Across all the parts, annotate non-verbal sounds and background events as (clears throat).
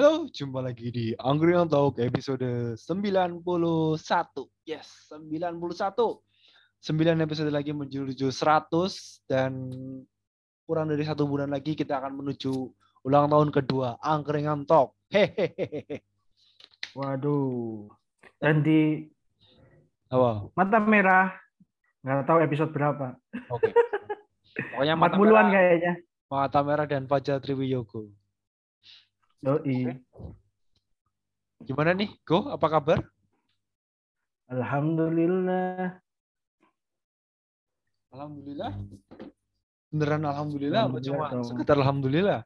Halo, jumpa lagi di Angry on Talk episode 91. Yes, 91. 9 episode lagi menuju 100 dan kurang dari satu bulan lagi kita akan menuju ulang tahun kedua Angkringan Talk. Hehehe. Waduh. Dan di Apa? mata merah nggak tahu episode berapa. Oke. Pokoknya mata 40-an merah, kayaknya. mata merah dan Fajar Triwiyogo. Yoi. Gimana nih? Go, apa kabar? Alhamdulillah. Alhamdulillah. Beneran alhamdulillah, apa Alhamdulillah cuma dong. sekedar alhamdulillah?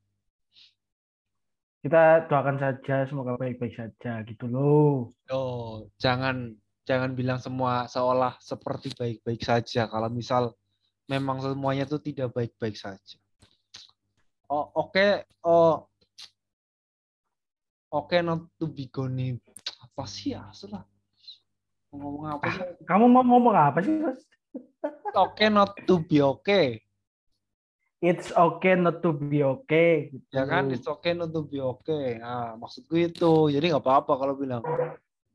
Kita doakan saja semoga baik-baik saja gitu loh. Oh, jangan jangan bilang semua seolah seperti baik-baik saja. Kalau misal memang semuanya itu tidak baik-baik saja. Oh, oke. Oh, oke not to be gone. Apa sih ya? Mau ngomong apa sih? Kamu mau ngomong apa sih? Oke not to be okay. It's okay not to be okay. Gitu. Ya kan? It's okay not to be okay. Nah, maksudku itu. Jadi nggak apa-apa kalau bilang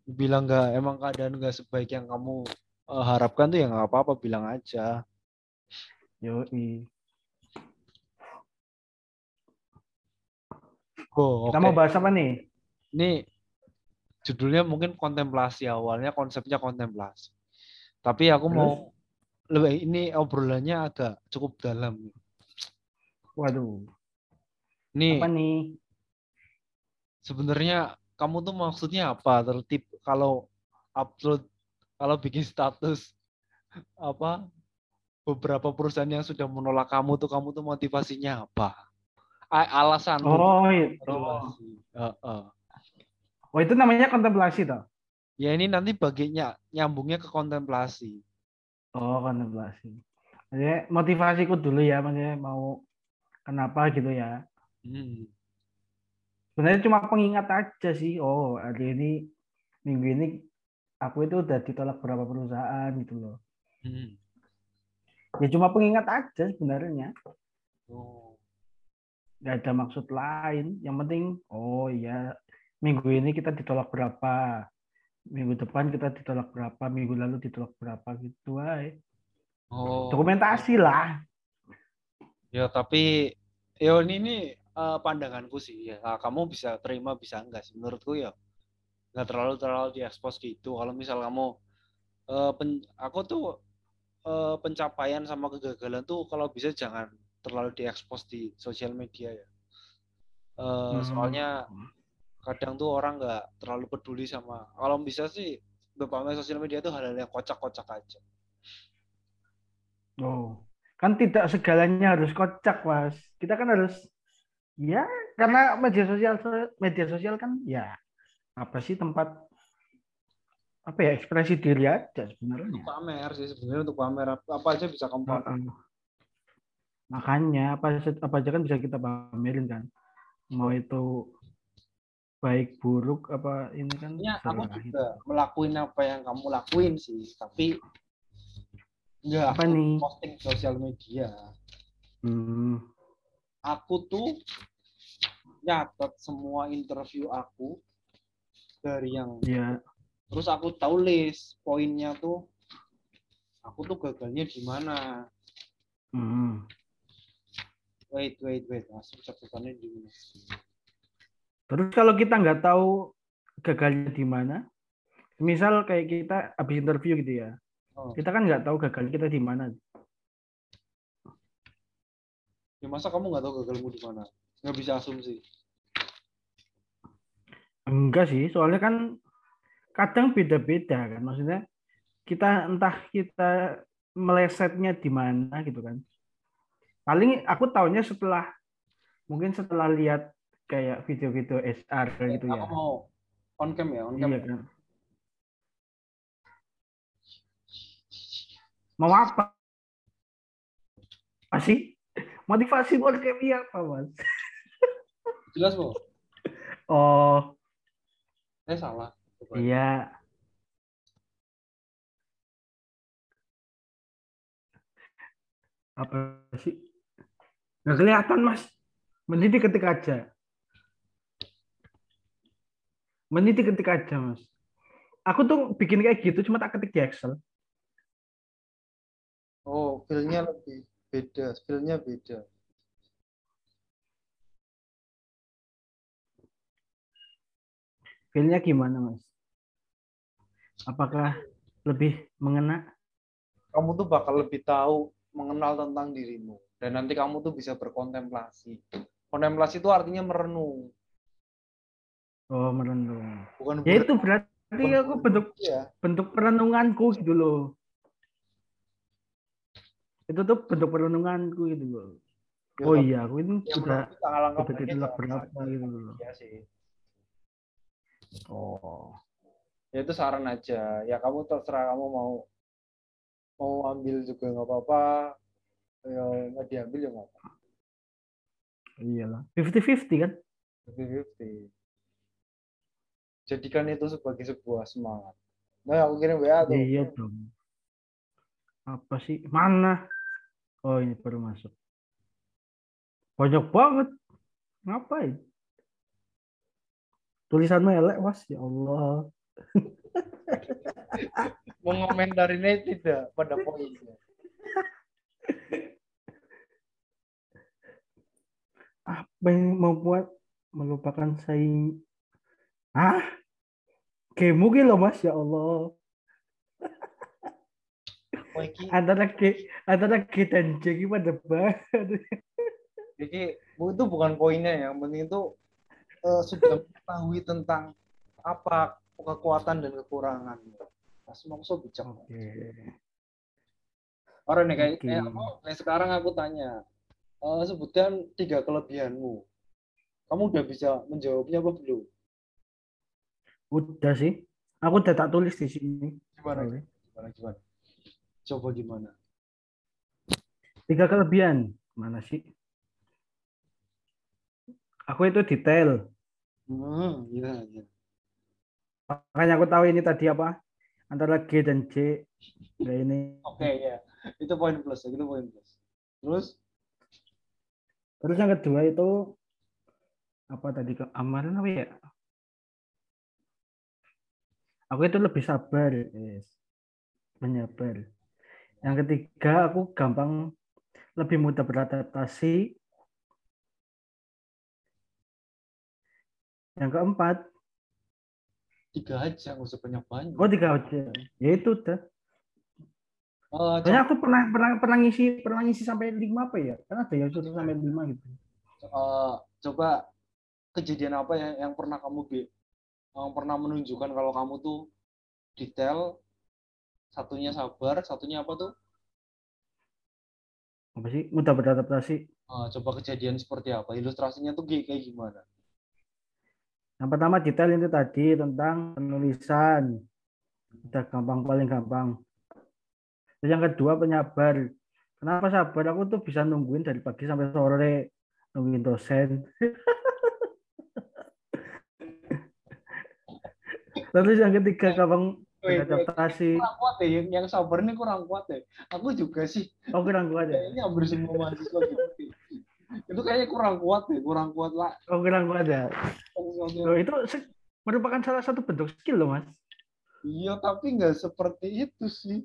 bilang nggak emang keadaan nggak sebaik yang kamu eh, harapkan tuh ya nggak apa-apa bilang aja. Yoi. Oh, Kita oke. mau bahas apa nih? Ini judulnya mungkin kontemplasi awalnya konsepnya kontemplasi. Tapi aku mau lebih ini obrolannya agak cukup dalam. Waduh. Nih Apa nih? sebenarnya kamu tuh maksudnya apa? Tertib kalau upload kalau bikin status apa beberapa perusahaan yang sudah menolak kamu tuh kamu tuh motivasinya apa? Alasan Oh, itu. motivasi. Heeh. Oh, itu namanya kontemplasi toh? Ya ini nanti baginya nyambungnya ke kontemplasi. Oh, kontemplasi. Maksudnya motivasiku dulu ya, maksudnya mau kenapa gitu ya. Hmm. Sebenarnya cuma pengingat aja sih. Oh, hari ini minggu ini aku itu udah ditolak berapa perusahaan gitu loh. Hmm. Ya cuma pengingat aja sebenarnya. Oh. Gak ada maksud lain. Yang penting, oh iya, minggu ini kita ditolak berapa. Minggu depan kita ditolak berapa. Minggu lalu ditolak berapa gitu. Ay. Oh. Dokumentasi lah. Ya tapi ya ini, ini eh, pandanganku sih ya. Nah, kamu bisa terima bisa enggak sih menurutku ya. Nggak terlalu terlalu diekspos gitu. Kalau misal kamu eh, pen- aku tuh eh, pencapaian sama kegagalan tuh kalau bisa jangan terlalu diekspos di sosial media ya. Eh, Hmm. soalnya kadang tuh orang nggak terlalu peduli sama kalau bisa sih berpamer sosial media tuh hal-hal yang kocak-kocak aja. Oh, kan tidak segalanya harus kocak, Mas. Kita kan harus ya karena media sosial media sosial kan ya apa sih tempat apa ya ekspresi diri aja sebenarnya. Untuk pamer sih sebenarnya untuk pamer apa, aja bisa kamu pamer. Makanya apa apa aja kan bisa kita pamerin kan. Mau itu baik buruk apa ini kan Sebenarnya aku juga melakuin apa yang kamu lakuin sih, tapi enggak Apa aku nih? posting sosial media. Hmm. Aku tuh nyatet semua interview aku dari yang Ya, terus aku tulis poinnya tuh aku tuh gagalnya di mana. hmm. Wait, wait, wait. Langsung catetannya di mana? Terus kalau kita nggak tahu gagalnya di mana, misal kayak kita habis interview gitu ya, Oh. kita kan nggak tahu gagal kita di mana. Ya masa kamu nggak tahu gagalmu di mana? Nggak bisa asumsi. Enggak sih, soalnya kan kadang beda-beda kan. Maksudnya kita entah kita melesetnya di mana gitu kan. Paling aku tahunya setelah mungkin setelah lihat kayak video-video SR gitu aku ya. mau on cam ya, on cam. Iya kan. Mau apa? Apa sih? Motivasi buat kemi apa, Mas? (laughs) Jelas kok. Oh, Saya salah. iya. Apa sih? Nggak kelihatan, Mas. Mending diketik aja. Meniti ketik aja mas aku tuh bikin kayak gitu cuma tak ketik di Excel Oh, feel-nya lebih beda, feel-nya beda. feelnya gimana mas apakah lebih mengena Kamu tuh bakal lebih tahu mengenal tentang dirimu. Dan nanti kamu tuh bisa berkontemplasi. Kontemplasi itu artinya merenung. Oh merenung Bukan ya itu ber- berarti aku bentuk ya. bentuk perenunganku gitu loh itu tuh bentuk perenunganku gitu loh Ya, oh iya aku ini sudah menurut kita alangkah udah baiknya titik jangan berapa gitu loh Iya sih. oh Ya itu saran aja. Ya kamu terserah kamu mau mau ambil juga nggak apa-apa. Ya nggak diambil ya nggak apa-apa. iyalah fifty fifty kan 50-50. Jadikan itu sebagai sebuah semangat. Nah, aku kirim WA tuh. iya dong. Apa sih? Mana? Oh ini baru masuk. Banyak banget. Ngapain? Tulisanmu elek was ya Allah. (laughs) Mengomentarinya tidak pada poinnya. apa yang membuat melupakan saing? Ah game mungkin loh mas ya Allah antara G antara G dan J gimana banget iki itu bukan poinnya ya. Yang penting itu eh, sudah mengetahui tentang apa kekuatan dan kekurangan. Pas mau so bijak. oke Orang nih kayak, Oke. kayak aku, kayak sekarang aku tanya, eh, sebutkan tiga kelebihanmu. Kamu udah bisa menjawabnya apa belum? Udah sih aku udah tak tulis di sini Gimana? Gimana? Gimana? Coba gimana? tiga kelebihan mana sih aku itu detail Hmm, iya, iya. makanya aku tahu ini tadi apa antara G dan J Nah, ini Oke, ya. Itu poin plus, itu poin plus. Terus, terus yang kedua itu apa tadi ke amalan apa ya aku itu lebih sabar yes. menyabar yang ketiga aku gampang lebih mudah beradaptasi yang keempat tiga aja, nggak usah banyak-banyak. oh tiga aja ya itu udah Eh, Soalnya aku pernah pernah pernah ngisi pernah ngisi sampai lima apa ya? Kan ada yang suruh sampai lima gitu. eh, coba kejadian apa ya yang pernah kamu Yang pernah menunjukkan kalau kamu tuh detail satunya sabar satunya apa tuh Apa sih? Mudah beradaptasi. Eh, coba kejadian seperti apa ilustrasinya tuh kayak kayak gimana Yang pertama detail itu tadi tentang penulisan. Udah gampang paling gampang. Terus yang kedua penyabar. Kenapa sabar? Aku tuh bisa nungguin dari pagi sampai sore nungguin dosen. (laughs) Terus yang ketiga gampang Wait, wait, beradaptasi. kurang kuat ya yang, yang sabar ini kurang kuat ya aku juga sih Oh kurang kuat ya? kayaknya hampir semua mahasiswa gitu itu kayaknya kurang kuat ya kurang kuat lah Oh kurang kuat ya? Loh, itu merupakan salah satu bentuk skill loh mas. iya tapi nggak seperti itu sih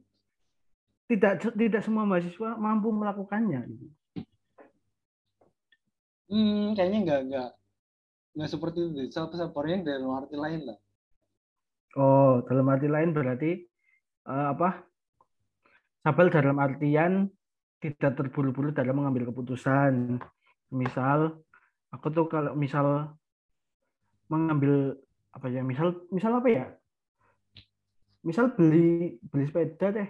Tidak tidak semua mahasiswa mampu melakukannya. gitu. hmm kayaknya nggak nggak nggak seperti itu deh. sabar sabarnya dalam arti lain lah Oh, dalam arti lain berarti eh, apa? Sabar dalam artian tidak terburu-buru dalam mengambil keputusan. Misal, aku tuh kalau misal mengambil apa ya? Misal, misal apa ya? Misal beli beli sepeda deh.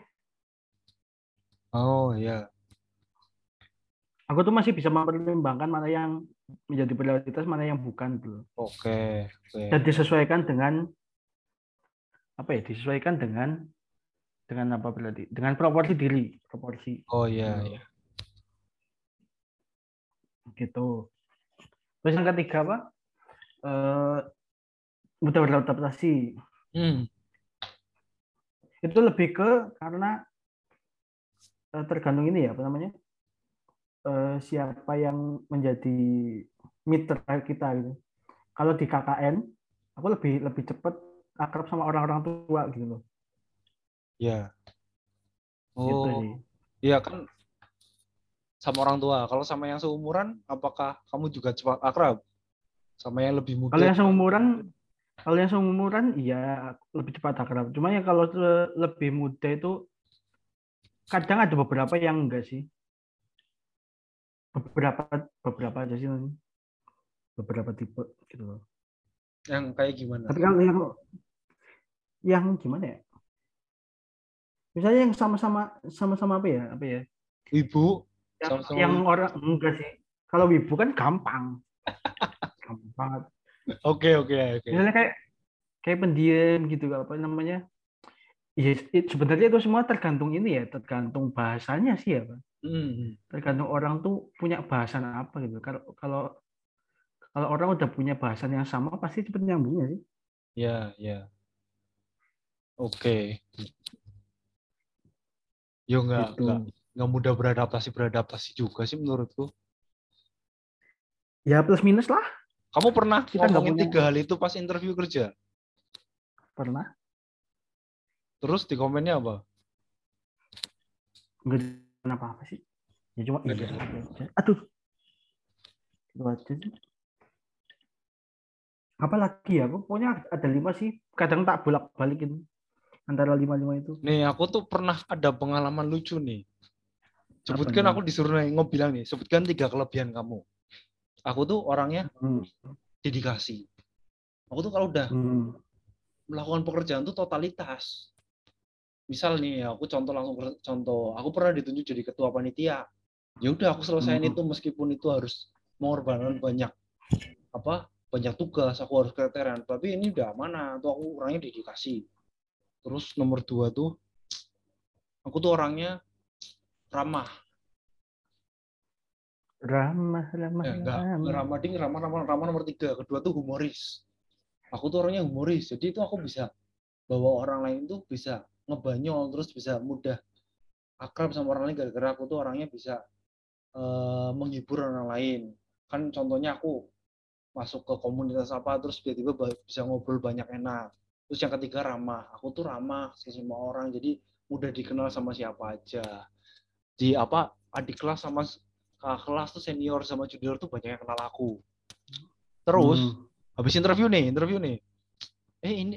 oh iya Aku tuh masih bisa mempertimbangkan mana yang menjadi prioritas, mana yang bukan tuh. oke oke Dan disesuaikan dengan apa ya? Disesuaikan dengan dengan apa berarti? Dengan proporsi diri, proporsi. oh iya iya gitu. Terus yang ketiga apa? Eh, mudah beradaptasi. hmm Itu lebih ke karena eh, tergantung ini ya apa namanya? Eh, siapa yang menjadi mitra kita gitu. Kalau di KKN aku lebih lebih cepet akrab sama orang-orang tua gitu loh. Ya. Gitu Oh, sih. iya kan sama orang tua. Kalau sama yang seumuran, apakah kamu juga cepat akrab? Sama yang lebih muda? Kalau yang seumuran, kalau yang seumuran iya lebih cepat akrab. Cuma ya kalau le- lebih muda itu kadang ada beberapa yang enggak sih. Beberapa beberapa aja sih. Beberapa tipe gitu loh. Yang kayak gimana? Tapi kalau yang yang gimana ya? Misalnya yang sama-sama sama-sama apa ya? Apa ya? Ibu? Yang, Sama-sama yang wibu. orang enggak sih. Kalau wibu kan gampang. (laughs) gampang banget. Oke, oke, oke. Misalnya kayak kayak pendiam gitu apa namanya? Iya, it- sebenarnya itu semua tergantung ini ya, tergantung bahasanya sih ya, Pak. Hmm. Tergantung orang tuh punya bahasan apa gitu. Kalau kalau kalau orang udah punya bahasan yang sama pasti cepet nyambungnya sih. Ya, ya. Oke. Yo nggak, Gitu. nggak, nggak mudah beradaptasi beradaptasi juga sih menurutku. Ya plus minus lah Kamu pernah Kita nggak ngomongin punya- tiga hal itu pas interview kerja? pernah. Terus di komennya apa? Enggak kenapa apa sih? Ya cuma Nggak iya. Aduh. Itu aja Apa lagi ya? Pokoknya ada lima sih. Kadang tak bolak balikin antara lima lima itu. Nih, aku tuh pernah ada pengalaman lucu nih. Sebutkan aku disuruh nih, bilang nih, sebutkan tiga kelebihan kamu. Aku tuh orangnya Hmm. dedikasi. Aku tuh kalau udah Hmm. melakukan pekerjaan tuh totalitas. Misal nih, aku contoh langsung contoh, aku pernah ditunjuk jadi ketua panitia. Ya udah aku selesaiin Hmm. itu meskipun itu harus mengorbankan banyak apa banyak tugas, aku harus keteteran. Tapi ini udah mana, tuh aku orangnya dedikasi. Terus nomor dua tuh, aku tuh orangnya ramah. Ramah, ramah, Eh, enggak, ramah. ramah ding, ramah, ramah, ramah nomor tiga. Kedua tuh humoris. Aku tuh orangnya humoris, jadi itu aku bisa bawa orang lain tuh bisa ngebanyol, terus bisa mudah akrab sama orang lain gara-gara aku tuh orangnya bisa eh, menghibur orang lain. Kan contohnya aku masuk ke komunitas apa, terus tiba-tiba ba- bisa ngobrol banyak enak. Terus yang ketiga ramah, aku tuh ramah ke semua orang, jadi mudah dikenal sama siapa aja. Di apa adik kelas sama kakak kelas tuh senior sama junior tuh banyak yang kenal aku. Terus Hmm. habis interview nih, interview nih. Eh ini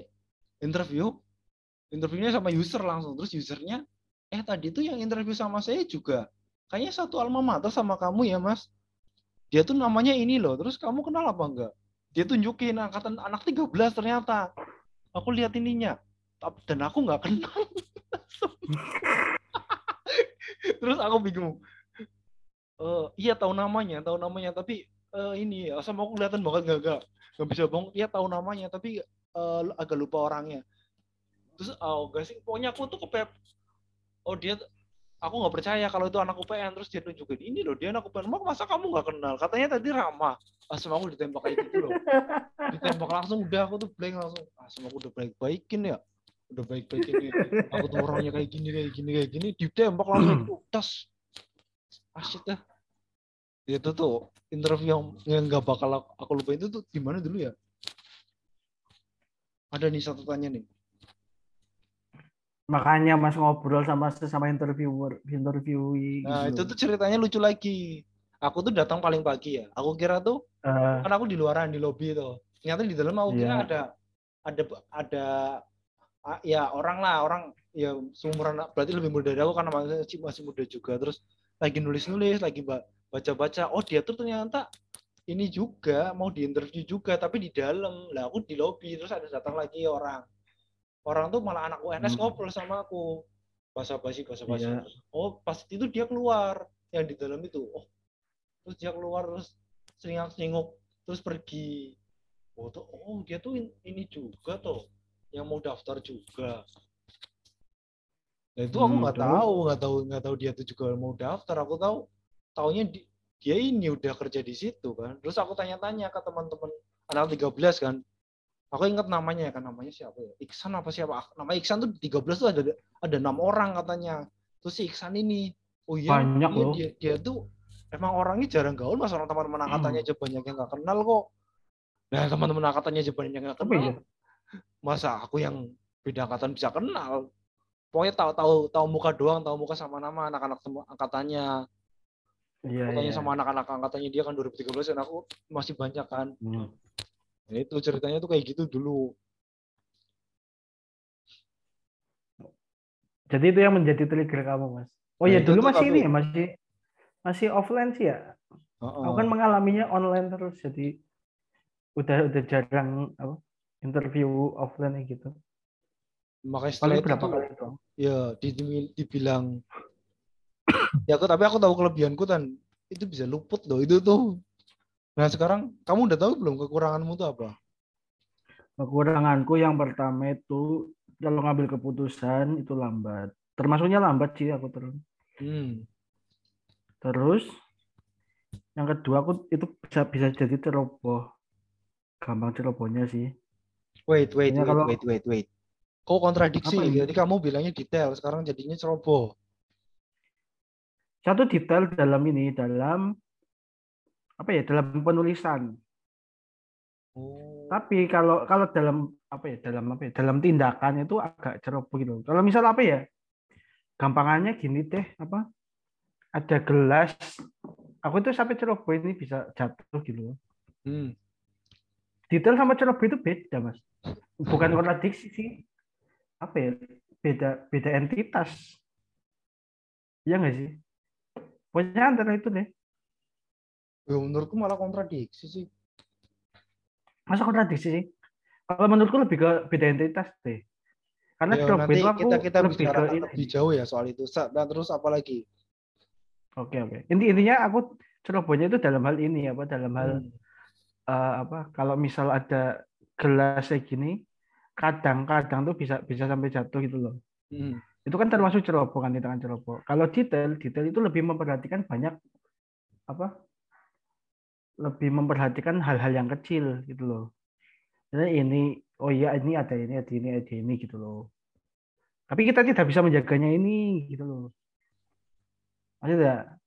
interview, interviewnya sama user langsung. Terus usernya, eh tadi tuh yang interview sama saya juga. Kayaknya satu alma mater sama kamu ya mas. Dia tuh namanya ini loh. Terus kamu kenal apa enggak? Dia tunjukin angkatan anak 13 ternyata. Aku lihat ininya. Dan aku nggak kenal. (laughs) Terus aku bingung. Eh, iya tahu namanya, tahu namanya, tapi eh, ini ya, sama aku kelihatan banget nggak nggak nggak bisa bohong. Iya tahu namanya, tapi eh, agak lupa orangnya. Terus oh gak sih, pokoknya aku tuh kepep. Oh dia, aku nggak percaya kalau itu anak UPN. Terus dia tunjukin ini loh, dia anak UPN. Mak masa kamu nggak kenal? Katanya tadi ramah. Ah, sama aku ditembak kayak gitu loh. (laughs) Ditembak langsung udah aku tuh blank langsung. Ah, sama aku udah baik-baikin ya. Udah baik-baikin. nih. Aku tuh orangnya kayak gini, kayak gini, kayak gini. Ditembak langsung (clears throat) tas. Asyik dah. Itu tuh interview yang yang nggak bakal aku, aku lupa itu tuh di mana dulu ya? Ada nih satu tanya nih. Makanya Mas ngobrol sama sesama interviewer, interviewee Nah, gitu. itu tuh ceritanya lucu lagi. Aku tuh datang paling pagi ya. Aku kira tuh Eh, kan aku di luaran di lobby tuh. Ternyata di dalam aku kira Iya. ada ada ada ya orang lah, orang ya seumuran berarti lebih muda dari aku karena masih masih muda juga. Terus lagi nulis-nulis, lagi ba- baca-baca. Oh, dia tuh ternyata ini juga mau diinterview juga tapi di dalam. Lah aku di lobby terus ada datang lagi orang. Orang tuh malah anak UNS Hmm. ngobrol sama aku. Basa-basi, basa-basi. Iya. Oh, pas itu dia keluar yang di dalam itu. Oh, terus dia keluar terus seringak-seringuk terus pergi. Oh, tuh, oh dia tuh in- ini juga tuh yang mau daftar juga. Nah, itu aku Hmm, nggak terus? tahu, nggak tahu, nggak tahu dia tuh juga mau daftar. Aku tahu, taunya di- dia ini udah kerja di situ kan. Terus aku tanya-tanya ke teman-teman anak 13 kan. Aku ingat namanya kan, namanya siapa ya? Iksan apa siapa? Nama Iksan tuh 13 tuh ada ada enam orang katanya. Terus si Iksan ini, oh iya, Banyak iya, loh. dia, dia tuh emang orangnya jarang gaul, mas orang teman-teman angkatannya aja banyak yang nggak kenal kok. Nah, teman-teman angkatannya aja banyak yang Apa kenal. ya? Masa aku yang beda angkatan bisa kenal? Pokoknya tahu tahu tahu muka doang, tahu muka sama nama anak-anak angkatannya. Iya, Fotonya iya. sama anak-anak angkatannya dia kan 2013 dan aku masih banyak kan. Hmm. Nah, itu ceritanya tuh kayak gitu dulu. Jadi itu yang menjadi trigger kamu, Mas. Oh Nah, ya itu dulu masih ini ya, masih masih offline sih ya. Heeh. Aku kan mengalaminya online terus, jadi udah udah jarang apa interview offline gitu. Makanya setelah itu berapa tuh, kali itu? ya di- dibilang (coughs) ya aku tapi aku tahu kelebihanku dan itu bisa luput loh itu tuh. Nah sekarang kamu udah tahu belum kekuranganmu tuh apa? Kekuranganku yang pertama itu kalau ngambil keputusan itu lambat. Termasuknya lambat sih aku terus. Hmm. Terus yang kedua aku itu bisa bisa jadi ceroboh. Gampang cerobohnya sih. Wait, wait, wait, kalau- wait, wait, wait. Kok kontradiksi? Ini? Jadi kamu bilangnya detail, sekarang jadinya ceroboh. Satu detail dalam ini dalam apa ya dalam penulisan. Oh. Tapi kalau kalau dalam apa ya dalam apa ya dalam tindakan itu agak ceroboh gitu. Kalau misal apa ya gampangannya gini deh apa ada gelas aku tuh sampai ceroboh ini bisa jatuh gitu. Hmm. Detail sama ceroboh itu beda mas. Bukan kontradiksi sih. Apa ya beda beda entitas. Iya nggak sih? Pokoknya antara itu deh. Ya, menurutku malah kontradiksi sih. Masa kontradiksi sih? Kalau menurutku lebih ke beda entitas deh. Karena Ya, ceroboh nanti itu aku kita kita lebih bicara ke lebih jauh ya soal itu. Dan terus apa lagi? Oke oke. Inti intinya aku cerobohnya itu dalam hal ini apa dalam hal Hmm. eh, apa kalau misal ada gelas kayak gini kadang-kadang tuh bisa bisa sampai jatuh gitu loh. Hmm. Itu kan termasuk ceroboh kan tindakan ceroboh. Kalau detail detail itu lebih memperhatikan banyak apa? Lebih memperhatikan hal-hal yang kecil gitu loh. Jadi ini oh iya ini ada ini ada ini ada ini gitu loh. Tapi kita tidak bisa menjaganya ini gitu loh. Maksudnya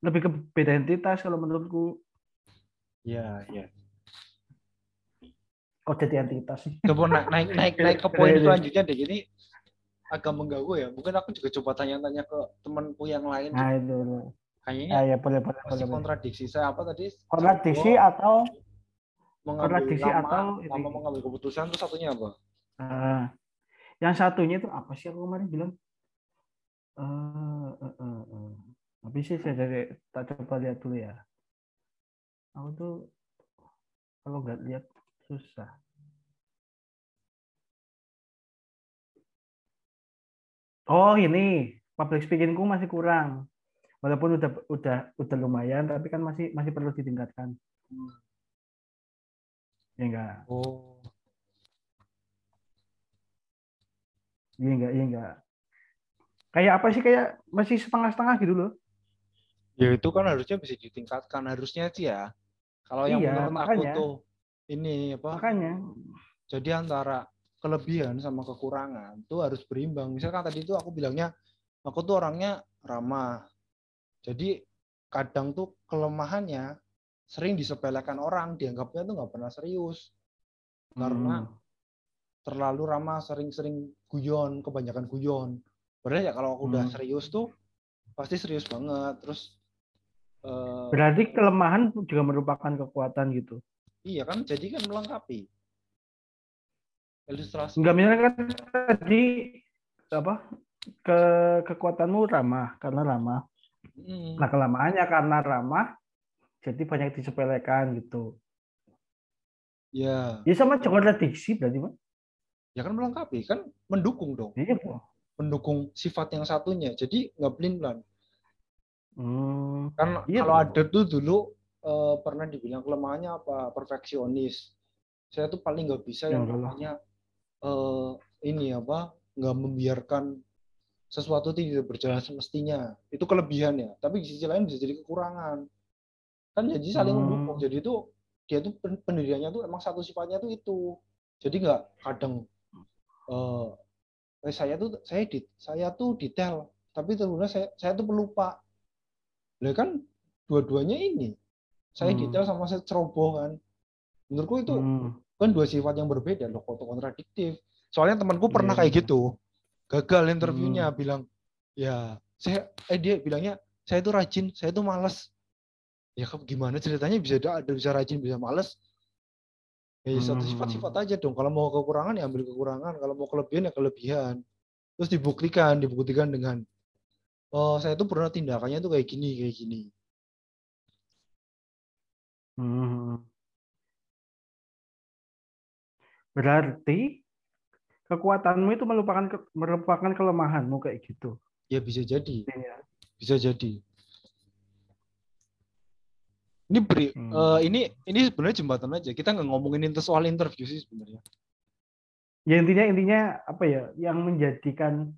lebih ke beda entitas kalau menurutku Iya, iya. kok jadi entitas sih. Coba naik naik naik, naik ke poin Iya, iya. selanjutnya deh. Ini agak mengganggu ya. Mungkin aku juga coba tanya-tanya ke temanku yang lain. Nah itu. Kayaknya Ah, ya boleh boleh masih boleh. kontradiksi. Saya apa tadi? Kontradiksi atau kontradiksi lama, atau lama mengambil keputusan. Terus satunya apa? ah, yang satunya itu apa sih aku kemarin bilang? Eh, eh, eh, eh. Tapi sih saya dari tak coba lihat dulu ya. Aku tuh kalau nggak lihat susah. Oh ini public speakingku masih kurang. Walaupun udah udah udah lumayan, tapi kan masih masih perlu ditingkatkan. Ya enggak? Oh. Iya enggak, iya enggak. Kayak apa sih kayak masih setengah-setengah gitu loh. Ya itu kan harusnya bisa ditingkatkan. Harusnya sih ya. Kalau yang Iya, menurut makanya. aku tuh ini apa? Makanya Jadi antara kelebihan sama kekurangan tuh harus berimbang. Misalkan tadi itu aku bilangnya aku tuh orangnya ramah. Jadi kadang tuh kelemahannya sering disepelekan orang, dianggapnya tuh nggak pernah serius karena Hmm. terlalu ramah, sering-sering guyon, kebanyakan guyon. Padahal ya kalau aku udah Hmm. serius tuh pasti serius banget. Terus eh, berarti kelemahan juga merupakan kekuatan gitu. iya kan, jadi kan melengkapi. Ilustrasi. Enggak misalnya kan tadi apa ke kekuatanmu ramah karena ramah. Nah kelemahannya karena ramah jadi banyak disepelekan gitu. Ya, Ya sama kontradiksi berarti Mas. ya kan melengkapi, kan mendukung dong. Iya, Po. mendukung sifat yang satunya. Jadi nggak pelin-pelan. Hmm. Kan Iya, kalau ada tuh dulu eh, pernah dibilang kelemahannya apa? Perfeksionis. Saya tuh paling nggak bisa Ya yang namanya eh, ini apa? Nggak membiarkan sesuatu tidak berjalan semestinya. Itu kelebihan ya. Tapi di sisi lain bisa jadi kekurangan. Kan jadi saling Hmm. mendukung. Jadi itu dia tuh pen- pendiriannya tuh emang satu sifatnya tuh itu. Jadi nggak kadang eh eh, saya tuh saya di saya tuh detail tapi ternyata saya saya tuh pelupa lah kan dua-duanya ini saya Hmm. detail sama saya ceroboh kan Menurutku itu Hmm. kan dua sifat yang berbeda loh, kok kontradiktif. Soalnya temanku pernah Iya, kayak iya. gitu. Gagal interviewnya Hmm. bilang, ya saya eh dia bilangnya saya itu rajin, saya itu malas. Ya gimana ceritanya bisa ada bisa rajin bisa malas? Ya satu Hmm. sifat-sifat aja dong. Kalau mau kekurangan ya ambil kekurangan, kalau mau kelebihan ya kelebihan. Terus dibuktikan, dibuktikan dengan oh saya tuh pernah tindakannya tuh kayak gini, kayak gini. Hmm. Berarti kekuatanmu itu merupakan ke- merupakan kelemahanmu kayak gitu. Ya bisa jadi, Iya. bisa jadi. Ini beri, Hmm. eh, ini ini sebenarnya jembatan aja. Kita nggak ngomongin itu soal interview sih sebenarnya. Ya intinya intinya apa ya yang menjadikan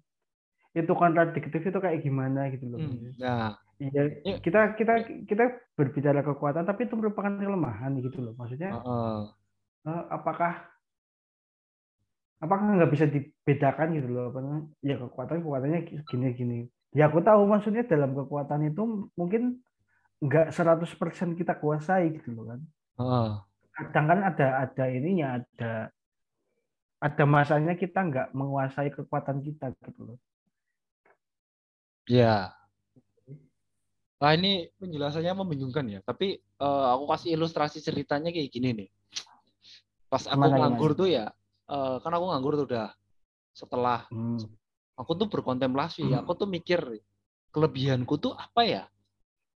itu kontradiktif itu kayak gimana gitu loh. Hmm. Nah, Iya, Ya. kita kita kita berbicara kekuatan tapi itu merupakan kelemahan gitu loh. Maksudnya heeh. eh, apakah apakah nggak bisa dibedakan gitu loh apa? Ya kekuatan kekuatannya gini gini. Ya aku tahu maksudnya dalam kekuatan itu mungkin nggak 100% kita kuasai gitu loh kan. heeh. Kadang kan ada ada ininya ada ada masanya kita nggak menguasai kekuatan kita gitu loh. Ya. Nah ini penjelasannya membingungkan ya. Tapi eh, aku kasih ilustrasi ceritanya kayak gini nih. Pas aku Gimana, nganggur tuh ya, eh, kan aku nganggur tuh udah setelah Hmm. aku tuh berkontemplasi, Hmm. aku tuh mikir kelebihanku tuh apa ya?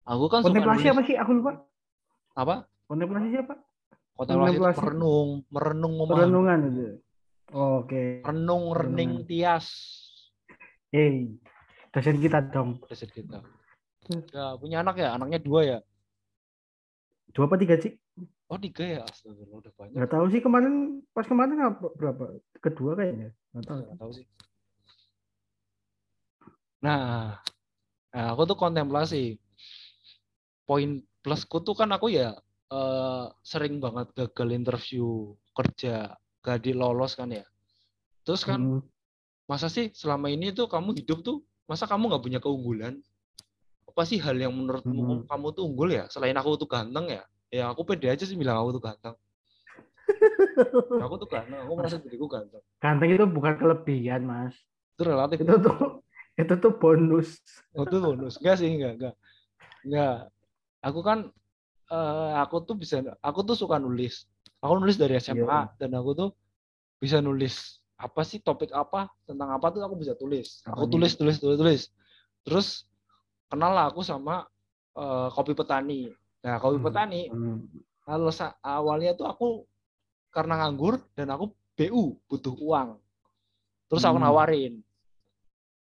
Aku kan Kontemplasi apa sih? Aku lupa. apa? Kontemplasi siapa? Kontemplasi Kontemplasi. merenung, merenung memahami. Perenungan itu. Oke. Renung, rening, tias. Hey, dosen kita dong. Dosen kita. Ya, punya anak ya, anaknya dua ya. Dua apa tiga sih? Oh tiga ya, astagfirullah udah banyak. Nggak tahu sih kemarin pas kemarin apa, berapa? Kedua kayaknya. Nggak tahu. Nggak tahu sih. Nah, nah, aku tuh kontemplasi. Poin plusku tuh kan aku ya eh, sering banget gagal interview kerja, gak di lolos kan ya. Terus kan Hmm. masa sih selama ini tuh kamu hidup tuh masa kamu nggak punya keunggulan? Apa sih hal yang menurutmu Hmm. kamu tuh unggul ya? Selain aku tuh ganteng ya? Ya aku pede aja sih bilang aku tuh ganteng. (laughs) aku tuh ganteng, aku merasa diriku ganteng. Ganteng itu bukan kelebihan, Mas. Itu relatif. Itu tuh itu tuh bonus. Oh, itu bonus. Enggak sih, enggak, enggak. Enggak. Aku kan eh, aku tuh bisa aku tuh suka nulis. Aku nulis dari SMA Iya. dan aku tuh bisa nulis apa sih topik apa tentang apa tuh aku bisa tulis. Aku tulis tulis tulis tulis. Terus kenal lah aku sama eh, kopi petani. Nah, kopi Hmm. petani Hmm. alasan awalnya tuh aku karena nganggur dan aku BU butuh uang. Terus aku Hmm. nawarin,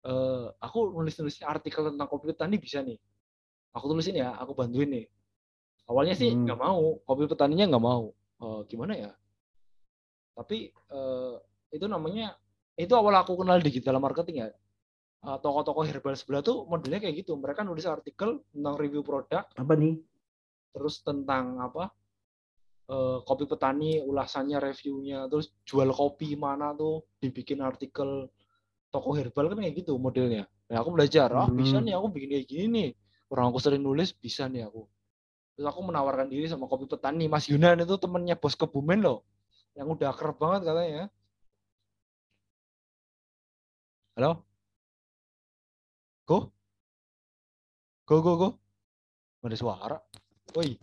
eh aku nulis nulis artikel tentang kopi petani bisa nih. Aku tulisin ya, aku bantuin nih. Awalnya sih Hmm. nggak mau, kopi petaninya nggak mau. Eh, gimana ya? Tapi eh, itu namanya itu awal aku kenal digital marketing ya. Toko-toko herbal sebelah tuh modelnya kayak gitu. Mereka nulis artikel tentang review produk Apa nih? Terus tentang apa eh, kopi petani ulasannya reviewnya terus jual kopi mana tuh dibikin artikel toko herbal kan kayak gitu modelnya. Nah aku belajar ah bisa Hmm. nih aku bikin kayak gini nih. Orang aku sering nulis bisa nih aku. Terus aku menawarkan diri sama kopi petani. Mas Yunan itu temennya bos kebumen loh yang udah akrab banget katanya. Halo? Go? Go go go. Ada suara 喂。